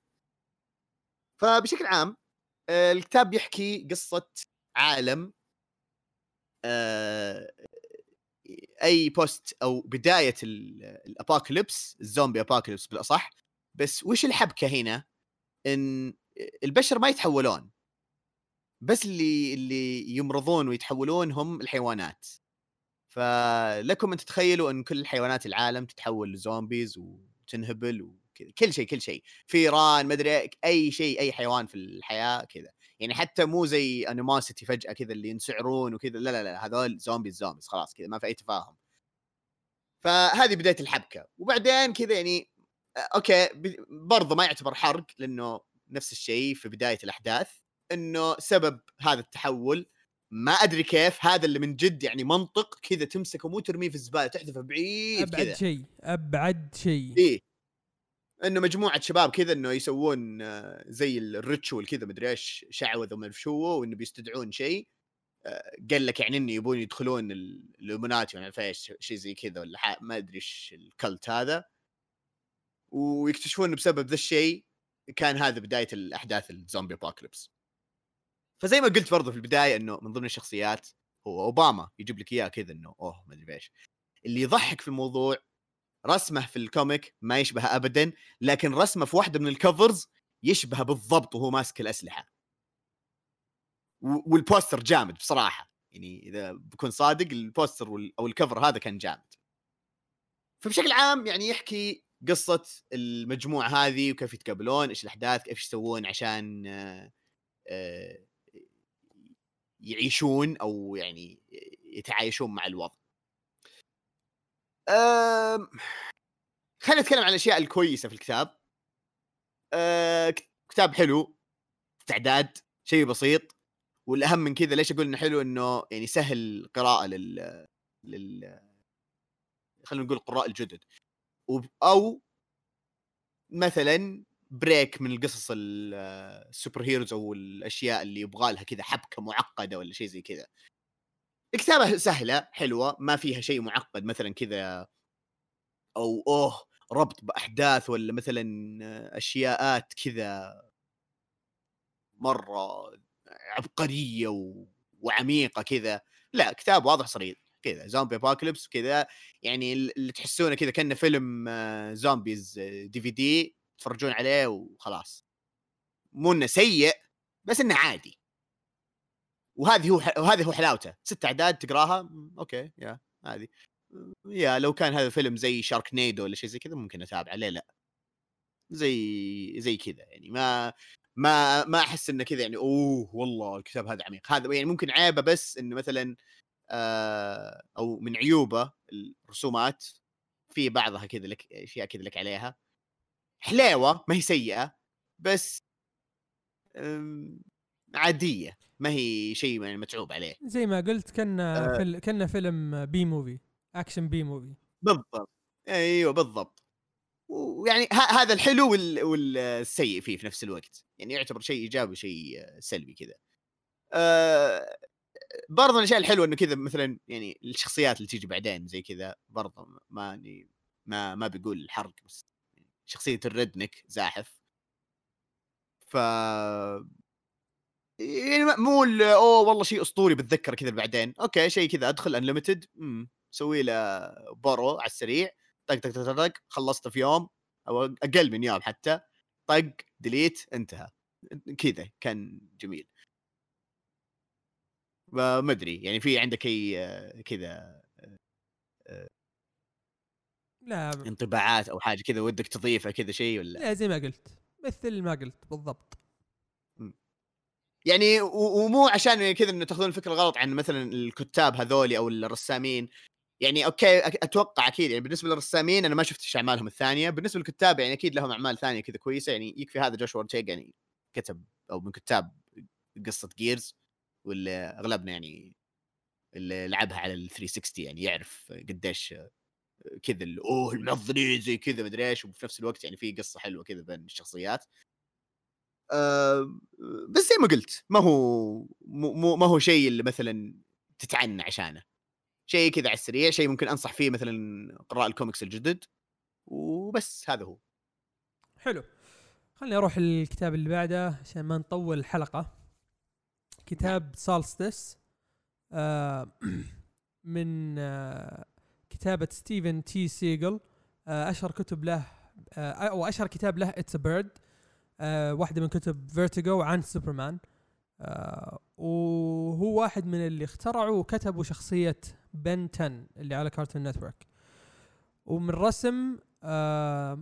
Speaker 1: فبشكل عام آه، الكتاب يحكي قصة عالم آه، أي post أو بداية ال- ال apocalypse ال zombie apocalypse بالأصح. بس وش الحبكة هنا؟ إن البشر ما يتحولون. بس اللي اللي يمرضون ويتحولون هم الحيوانات. فلكم أن تتخيلوا إن كل حيوانات العالم تتحول ل zombies وتنهبل وكذا كل شيء كل شيء. فيران مدري أي شيء أي حيوان في الحياة كذا. يعني حتى مو زي Animosity فجأة كذا اللي ينسعرون وكذا لا لا لا هذول zombies zombies خلاص كذا ما في أي تفاهم. فهذه بداية الحبكة. وبعدين كذا يعني آه، okay برضه ما يعتبر حرق لأنه نفس الشيء في بداية الأحداث إنه سبب هذا التحول ما أدري كيف هذا اللي من جد يعني منطق كذا تمسكه مو ترميه في الزبالة تحذفه بعيد أبعد
Speaker 2: شيء أبعد شيء.
Speaker 1: إيه. إنه مجموعة شباب كذا إنه يسوون آه، زي ال ritual كذا مدري إيش شعوذة وما هو وإنه بيستدعون شيء آه، قال لك يعني إنه يبون يدخلون ال- الالومناتي ولا إيش شيء زي كذا ولا ما أدري إيش ال cult هذا. ويكتشفون بسبب ذا الشيء كان هذا بداية الأحداث ال zombie apocalypse فزي ما قلت برضه في البداية إنه من ضمن الشخصيات هو أوباما يجيب لك إياه كذا إنه أوه ما أدري إيش. اللي يضحك في الموضوع رسمه في ال comic ما يشبه ابدا لكن رسمه في واحدة من ال covers يشبه بالضبط وهو ماسك الأسلحة. وال poster جامد بصراحة. يعني إذا بكون صادق ال poster أو ال cover هذا كان جامد. فبشكل عام يعني يحكي قصة المجموعة هذه وكيف يتقابلون إيش الأحداث كيف يسوون عشان آه، آه، يعيشون أو يعني يتعايشون مع الوضع. أم، خلينا نتكلم عن الأشياء الكويسة في الكتاب. أه، كتاب حلو تعداد شيء بسيط والأهم من كذا ليش أقول إنه حلو؟ إنه يعني سهل القراءة لل لل خلينا نقول القراء الجدد. أو مثلا بريك من القصص ال- ال super heroes أو الأشياء اللي يبغى لها كذا حبكة معقدة ولا شيء زي كذا. الكتابه سهلة حلوة ما فيها شيء معقد مثلا كذا أو أوه ربط بأحداث ولا مثلا أشياءات كذا مرة عبقرية. وعميقة كذا. لا كتاب واضح صريح كذا zombie apocalypse كذا يعني اللي تحسونه كذا كأنه فيلم آه، zombies DVD تتفرجون عليه وخلاص. مو إنه سيء بس إنه عادي. وهذه هو وهذه هو حلاوته. ست أعداد تقراها okay يا هذه. يا لو كان هذا فيلم زي Sharknado ولا شيء زي كذا ممكن أتابعه ليه لا؟ زي زي كذا يعني. ما ما ما أحس إنه كذا يعني أوه والله الكتاب هذا عميق. هذا يعني ممكن عيبه بس إنه مثلا آه أو من عيوبه الرسومات في بعضها كذا لك أشياء كذا لك عليها. حليوة ما هي سيئة بس عادية. ما هي شيء يعني متعوب عليه.
Speaker 2: زي ما قلت كنا آه. فيل... كنا فيلم B movie action B movie
Speaker 1: بالضبط. أيوه بالضبط. ويعني هذا الحلو وال... والسيء فيه في نفس الوقت. يعني يعتبر شيء إيجابي وشيء سلبي كذا. آه برضه الأشياء الحلوة إنه كذا مثلا يعني الشخصيات اللي تيجي بعدين زي كذا برضه ما ما ما بيقول الحرق بس شخصية ال redneck زاحف. ف يعني مو أوه والله شيء أسطوري بتذكر كذا بعدين. okay شيء كذا أدخل Unlimited سوي له borrow على السريع. طق طق طق طق خلصته في يوم. أو أقل من يوم حتى. طق delete انتهى. كذا كان جميل. ما أدري يعني في عندك أي كذا
Speaker 2: لا
Speaker 1: انطباعات أو حاجة كذا ودك تضيفها كذا شيء ولا؟
Speaker 2: لا زي ما قلت. مثل ما قلت بالضبط.
Speaker 1: يعني ومو عشان كذا إنه تاخذون الفكرة غلط عن مثلا الكتاب هذولي أو الرسامين. يعني okay أتوقع أكيد يعني بالنسبة للرسامين أنا ما شفت إيش أعمالهم الثانية. بالنسبة للكتاب يعني أكيد لهم أعمال ثانية كذا كويسة. يعني يكفي هذا Joshua Ortega يعني كتب أو من كتاب قصة Gears واللي أغلبنا يعني اللي لعبها على ال 360 يعني يعرف قديش كذا أوه المنظرين زي كذا مدري إيش. وفي نفس الوقت يعني في قصة حلوة كذا بين الشخصيات. بس زي ما قلت ما هو مو ما هو شيء اللي مثلا تتعنى عشانه. شيء كذا على السريع شيء ممكن أنصح فيه مثلا قراء الكوميكس الجدد وبس هذا هو.
Speaker 2: حلو. خليني أروح الكتاب اللي بعده عشان ما نطول الحلقة. كتاب Solstice آه من آه كتابة ستيفن تي سيجل آه أشهر كتب له آه أو أشهر كتاب له It's a Bird آه واحدة من كتب Vertigo عن سوبرمان. آه وهو واحد من اللي اخترعوا وكتبوا شخصية بن 10 اللي على Cartoon Network ومن رسم آه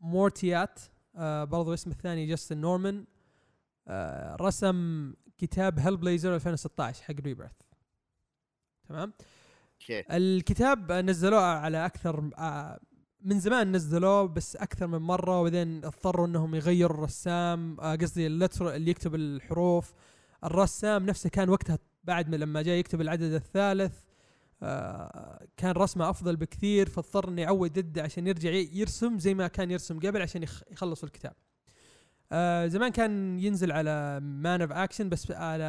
Speaker 2: Moritat آه برضو اسم الثاني Justin Norman آه رسم كتاب Hellblazer 2016 حق Rebirth تمام؟ الكتاب نزلوه على أكثر من زمان نزلوه بس أكثر من مرة وبعدين اضطروا إنهم يغيروا الرسام. آه، قصدي ال letterer اللي يكتب الحروف. الرسام نفسه كان وقتها بعد ما لما جاء يكتب العدد الثالث آه كان رسمه أفضل بكثير فاضطر إنه يعود يده عشان يرجع يرسم زي ما كان يرسم قبل عشان يخلص الكتاب. آه زمان كان ينزل على Man of Action بس على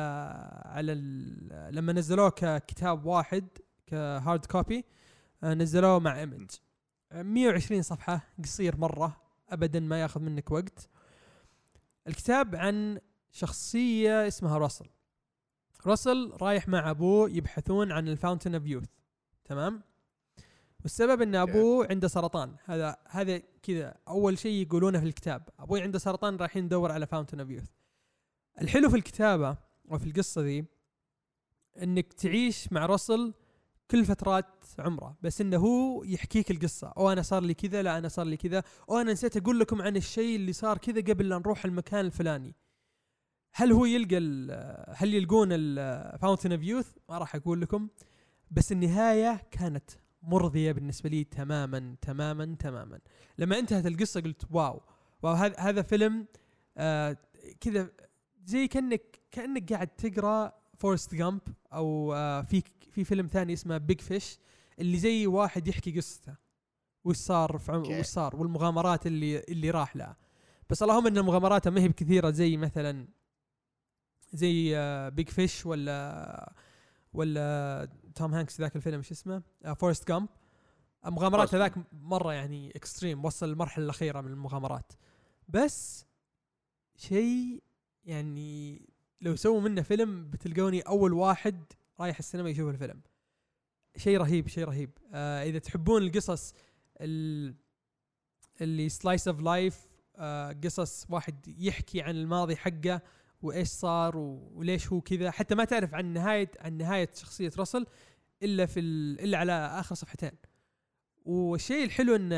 Speaker 2: على لما نزلوه ككتاب واحد ك hard copy نزلوه مع Image 120 صفحة قصير مرة أبدا ما ياخذ منك وقت. الكتاب عن شخصية اسمها راسل. راسل رايح مع أبوه يبحثون عن ال Fountain of Youth تمام؟ والسبب إن أبوه عنده سرطان. هذا هذا كذا أول شيء يقولونه في الكتاب. أبوي عنده سرطان رايحين ندور على Fountain of Youth الحلو في الكتابة وفي القصة ذي إنك تعيش مع راسل كل فترات عمره بس إنه هو يحكيك القصة. أو أنا صار لي كذا لا أنا صار لي كذا. أو أنا نسيت أقول لكم عن الشيء اللي صار كذا قبل لا نروح المكان الفلاني. هل هو يلقى هل يلقون ال Fountain of Youth ما راح أقول لكم. بس النهاية كانت مرضية بالنسبة لي تماما تماما تماما. لما انتهت القصة قلت wow. Wow هذا فيلم آه كذا زي كأنك كأنك قاعد تقرأ Forrest Gump أو آه في في فيلم ثاني اسمه Big Fish اللي زي واحد يحكي قصته وش صار في وش صار والمغامرات اللي اللي راح لها. بس اللهم إن المغامرات ما هي بكثيرة زي مثلا زي Big Fish ولا ولا توم هانكس ذاك الفيلم شو اسمه؟ Forrest Gump مغامرات هذاك مرة يعني extreme وصل المرحله الأخيرة من المغامرات. بس شيء يعني لو سووا منه فيلم بتلقوني أول واحد رايح السينما يشوف الفيلم. شيء رهيب شيء رهيب. آه إذا تحبون القصص اللي slice of life قصص واحد يحكي عن الماضي حقه وإيش صار وليش هو كذا حتى ما تعرف عن نهاية عن نهاية شخصية راسل إلا في إلا على آخر صفحتين. والشيء الحلو إن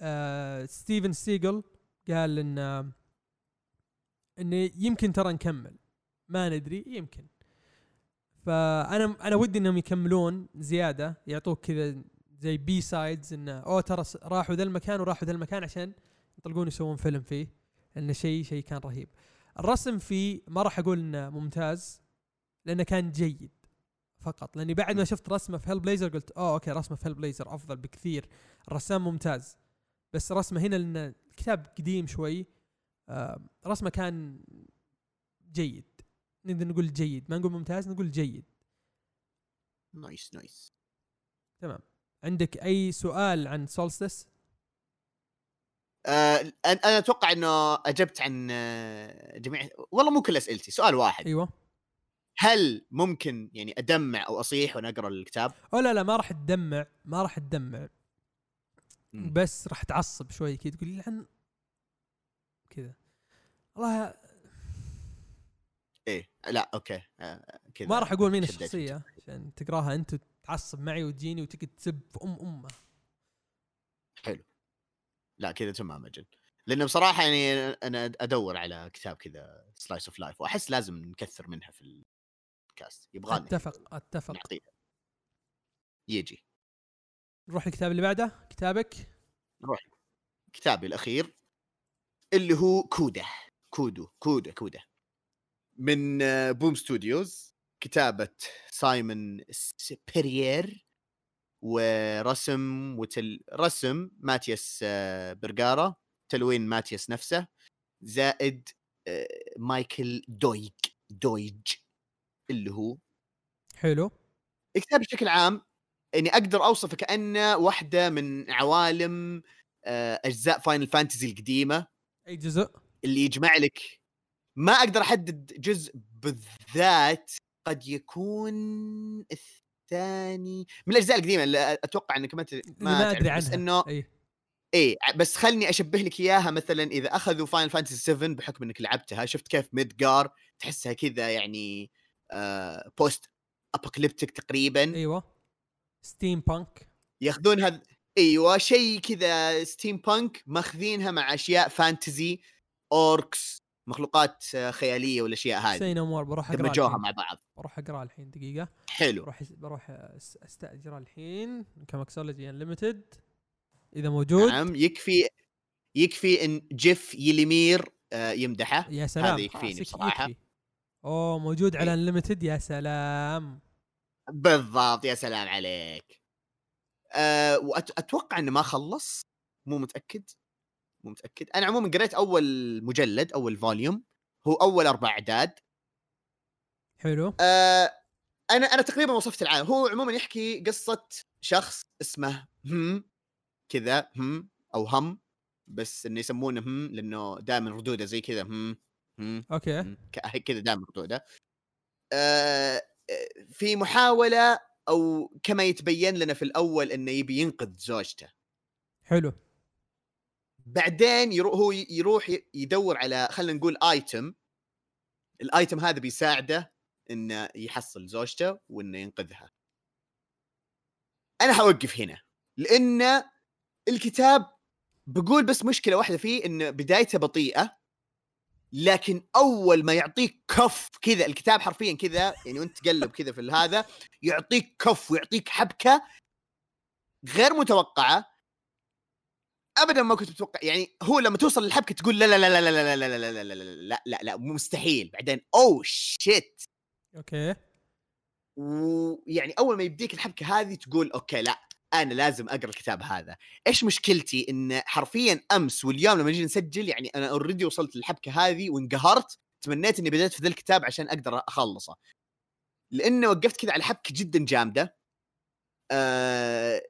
Speaker 2: آه ستيفن سيجل قال إن إنه يمكن ترى نكمل. ما ندري يمكن. فأنا أنا ودي إنهم يكملون زيادة يعطوك كذا زي B-sides إنه أوه ترى راحوا ذا المكان وراحوا ذا المكان عشان يطلقون يسوون فيلم فيه. انه شيء شيء كان رهيب. الرسم فيه ما راح أقول إنه ممتاز لأنه كان جيد فقط. لأني بعد ما شفت رسمه في Hellblazer قلت أوه okay رسمه في Hellblazer أفضل بكثير. الرسام ممتاز. بس رسمه هنا لأن الكتاب قديم شوي رسمه كان جيد. نقدر نقول جيد. ما نقول ممتاز نقول جيد.
Speaker 1: nice nice.
Speaker 2: تمام. عندك أي سؤال عن Solstice؟
Speaker 1: آه أنا أتوقع إنه أجبت عن آه، جميع والله مو كل أسئلتي سؤال واحد.
Speaker 2: أيوه.
Speaker 1: هل ممكن يعني أدمع أو أصيح وأنا اقرا الكتاب؟
Speaker 2: أو لا لا ما راح تدمع ما راح تدمع. بس راح تعصب شوي كذا تقول لعن كذا والله
Speaker 1: إيه لا okay. آه
Speaker 2: كذا ما راح أقول مين الشخصية عشان تقراها أنت وتعصب معي وتجيني وتقعد تسب في أم أمه.
Speaker 1: حلو. لا كذا تمام أجل. لأنه بصراحة يعني أنا أدور على كتاب كذا slice of life وأحس لازم نكثر منها في البودكاست يبغى
Speaker 2: أتفق أتفق.
Speaker 1: نعطيها يجي.
Speaker 2: نروح الكتاب اللي بعده. كتابك؟
Speaker 1: نروح. كتابي الأخير اللي هو Coda. Coda Coda Coda من Boom Studios كتابة سايمون سبيريير ورسم وتل رسم ماتياس آه، برغارا تلوين ماتياس نفسه زائد آه، مايكل دويج دويج اللي هو
Speaker 2: حلو.
Speaker 1: الكتاب بشكل عام إني أقدر أوصفه كأنه واحدة من عوالم آه، أجزاء Final Fantasy القديمة.
Speaker 2: أي جزء؟
Speaker 1: اللي يجمع لك. ما أقدر أحدد جزء بالذات قد يكون الثاني. من الأجزاء القديمة اللي أتوقع إنك ما
Speaker 2: ما, أدري عنها.
Speaker 1: بس إنه
Speaker 2: اي
Speaker 1: إيه بس خلني أشبه لك إياها مثلا إذا أخذوا Final Fantasy 7 بحكم إنك لعبتها شفت كيف Midgar تحسها كذا يعني آه post-apocalyptic تقريبا.
Speaker 2: أيوه. steampunk
Speaker 1: ياخذون هذا أيوه شيء كذا steampunk ماخذينها مع أشياء fantasy orcs مخلوقات خيالية والأشياء هذه.
Speaker 2: say no بروح اقرا
Speaker 1: دمجوها مع بعض.
Speaker 2: بروح اقرا الحين دقيقة.
Speaker 1: حلو.
Speaker 2: بروح بروح استاجر الحين. ComiXology Unlimited إذا موجود.
Speaker 1: نعم يكفي يكفي إن جيف ليمير آه، يمدحه.
Speaker 2: يا سلام
Speaker 1: هذا يكفيني بصراحة. يكفي.
Speaker 2: أوه موجود على Unlimited يا سلام.
Speaker 1: بالضبط يا سلام عليك. أه واتوقع إنه ما خلص مو متأكد. مو متأكد. أنا عموما قريت أول مجلد أول volume هو أول أربع أعداد.
Speaker 2: حلو.
Speaker 1: أه أنا أنا تقريبا وصفت العالم. هو عموما يحكي قصة شخص اسمه هم كذا هم أو هم بس إنه يسمونه هم لأنه دائما ردودة زي كذا هم هم
Speaker 2: أوكي.
Speaker 1: كذا دائما ردودة. أه في محاولة أو كما يتبين لنا في الأول إنه يبي ينقذ زوجته.
Speaker 2: حلو.
Speaker 1: بعدين يروح هو يروح يدور على خلينا نقول ايتم الايتم هذا بيساعده إنه يحصل زوجته وإنه ينقذها. أنا حوقف هنا لأن الكتاب بقول بس مشكلة واحدة فيه إن بدايته بطيئة لكن أول ما يعطيك كف كذا الكتاب حرفيا كذا يعني وأنت تقلب كذا في هذا يعطيك كف ويعطيك حبكة غير متوقعة ابدا ما كنت متوقع يعني هو لما توصل للحبكه تقول لا لا لا لا لا لا لا لا لا لا لا لا لا مستحيل بعدين اوه شيت
Speaker 2: okay
Speaker 1: ويعني اول ما يبديك الحبكه هذه تقول okay لا أنا لازم اقرا الكتاب هذا إيش مشكلتي ان حرفيا امس واليوم لما نجي نسجل يعني أنا already وصلت للحبكه هذه وانقهرت تمنيت اني بديت في ذا الكتاب عشان أقدر اخلصه لأنه وقفت كذا على حبكه جدا جامده آه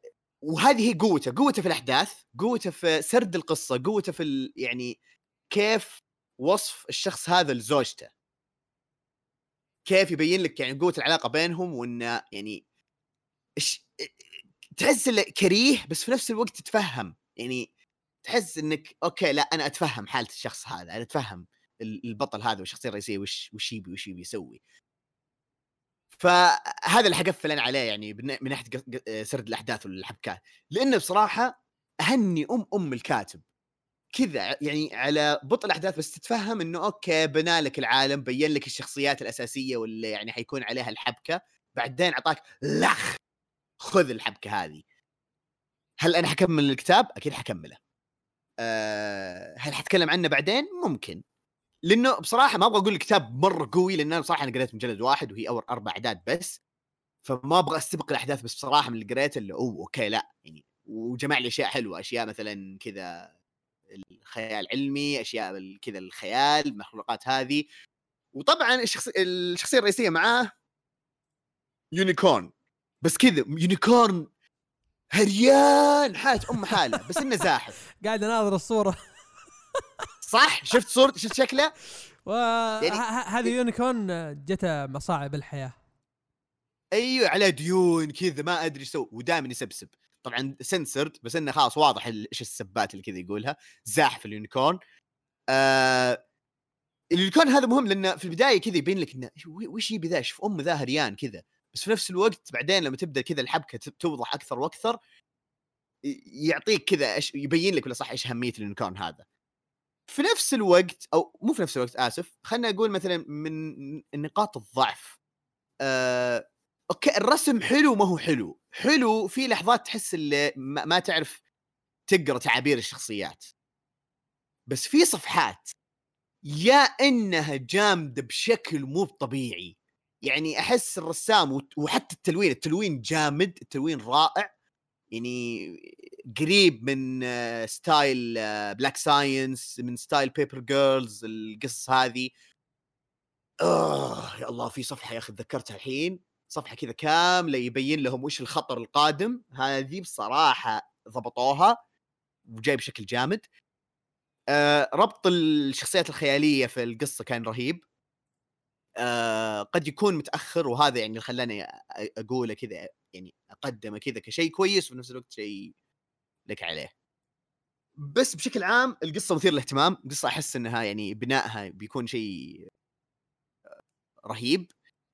Speaker 1: وهذه قوته قوته في الأحداث قوته في سرد القصة قوته في يعني كيف وصف الشخص هذا لزوجته. كيف يبين لك يعني قوة العلاقة بينهم وإنه يعني إش... تحس كريه بس في نفس الوقت تتفهم. يعني تحس إنك أوكي لا أنا أتفهم حالة الشخص هذا أنا أتفهم البطل هذا والشخصية الرئيسية وش وش يبي وش يبي يسوي. فهذا اللي حقفل أنا عليه يعني من ناحية سرد الأحداث والحبكات لأنه بصراحة أهني أم أم الكاتب كذا يعني على بطء الأحداث بس تتفهم إنه أوكي بنى لك العالم بين لك الشخصيات الأساسية واللي يعني حيكون عليها الحبكة بعدين أعطاك لخ خذ الحبكة هذه هل أنا حكمل الكتاب؟ أكيد حكمله. أه هل حتكلم عنه بعدين؟ ممكن. لأنه بصراحة ما أبغى أقول الكتاب مرة قوي لأن أنا بصراحة أنا قريت مجلد واحد وهي أول أربع أعداد بس فما أبغى أستبق الأحداث بس بصراحة من اللي قريته اللي أوه okay لا يعني وجمع لي اشياء حلوة أشياء مثلا كذا الخيال العلمي أشياء كذا الخيال المخلوقات هذه. وطبعا الشخص الشخصية الرئيسية معاه unicorn. بس كذا unicorn هريان حاجة أم حاله بس إنه زاحف.
Speaker 2: قاعد اناظر الصورة.
Speaker 1: صح؟ شفت صورة شفت شكله؟
Speaker 2: و يعني هذه unicorn جته مصاعب الحياة.
Speaker 1: أيوه عليه ديون كذا ما أدري إيش يسوي ودائما يسبسب. طبعا سنسرد بس إنه خلاص واضح إيش السبات اللي كذا يقولها. زاحف ال unicorn. آه ال unicorn هذا مهم لأنه في البداية كذا يبين لك إنه وش يبي ذا؟ شوف ام ذا هريان كذا. بس في نفس الوقت بعدين لما تبدأ كذا الحبكة توضح أكثر وأكثر يعطيك كذا يبين لك ولا صح إيش أهمية ال unicorn هذا. في نفس الوقت أو مو في نفس الوقت آسف خلينا أقول مثلا من نقاط الضعف. آه، أوكي الرسم حلو ما هو حلو. حلو في لحظات تحس اللي ما تعرف تقرأ تعابير الشخصيات. بس في صفحات يا إنها جامدة بشكل مو طبيعي. يعني أحس الرسام وحتى التلوين التلوين جامد التلوين رائع. يعني قريب من style Black Science من style Paper Girls القصص هذه. آه يا الله في صفحة يا أخي تذكرتها الحين. صفحة كذا كاملة يبين لهم وش الخطر القادم. هذه بصراحة ضبطوها وجاي بشكل جامد. آه ربط الشخصيات الخيالية في القصة كان رهيب. آه قد يكون متأخر وهذا يعني خلاني أقوله كذا. يعني أقدمه كذا كشيء كويس وفي نفس الوقت شيء لك عليه. بس بشكل عام القصة مثير للاهتمام القصة أحس إنها يعني بنائها بيكون شيء رهيب.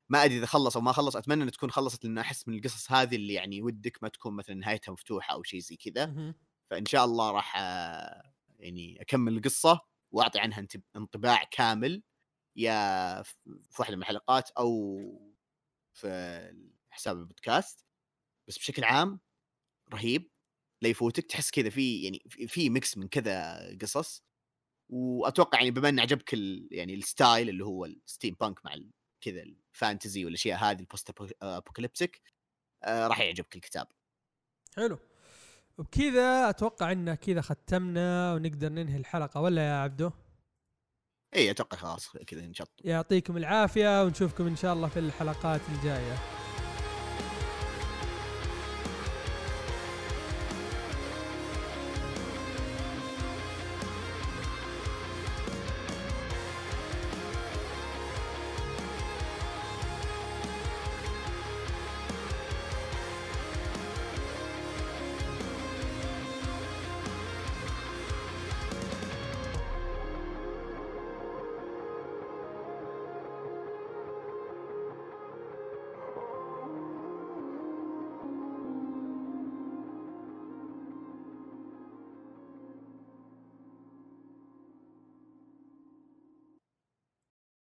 Speaker 1: ما أدري إذا خلص أو ما خلص أتمنى إنها تكون خلصت لأن أحس من القصص هذه اللي يعني ودك ما تكون مثلا نهايتها مفتوحة أو شيء زي كذا. فإن شاء الله راح يعني أكمل القصة وأعطي عنها انطباع كامل يا في واحدة من الحلقات أو في حساب البودكاست. بس بشكل عام رهيب لا يفوتك تحس كذا في يعني في mix من كذا قصص. وأتوقع يعني بما إن عجبك يعني ال style اللي هو ال steampunk مع كذا ال fantasy والأشياء هذه ال post-apocalyptic آه راح يعجبك الكتاب.
Speaker 2: حلو. وبكذا أتوقع إن كذا ختمنا ونقدر ننهي الحلقة ولا يا عبدو؟
Speaker 1: اي أتوقع خلاص كذا نشط
Speaker 2: يعطيكم العافية ونشوفكم إن شاء الله في الحلقات الجاية.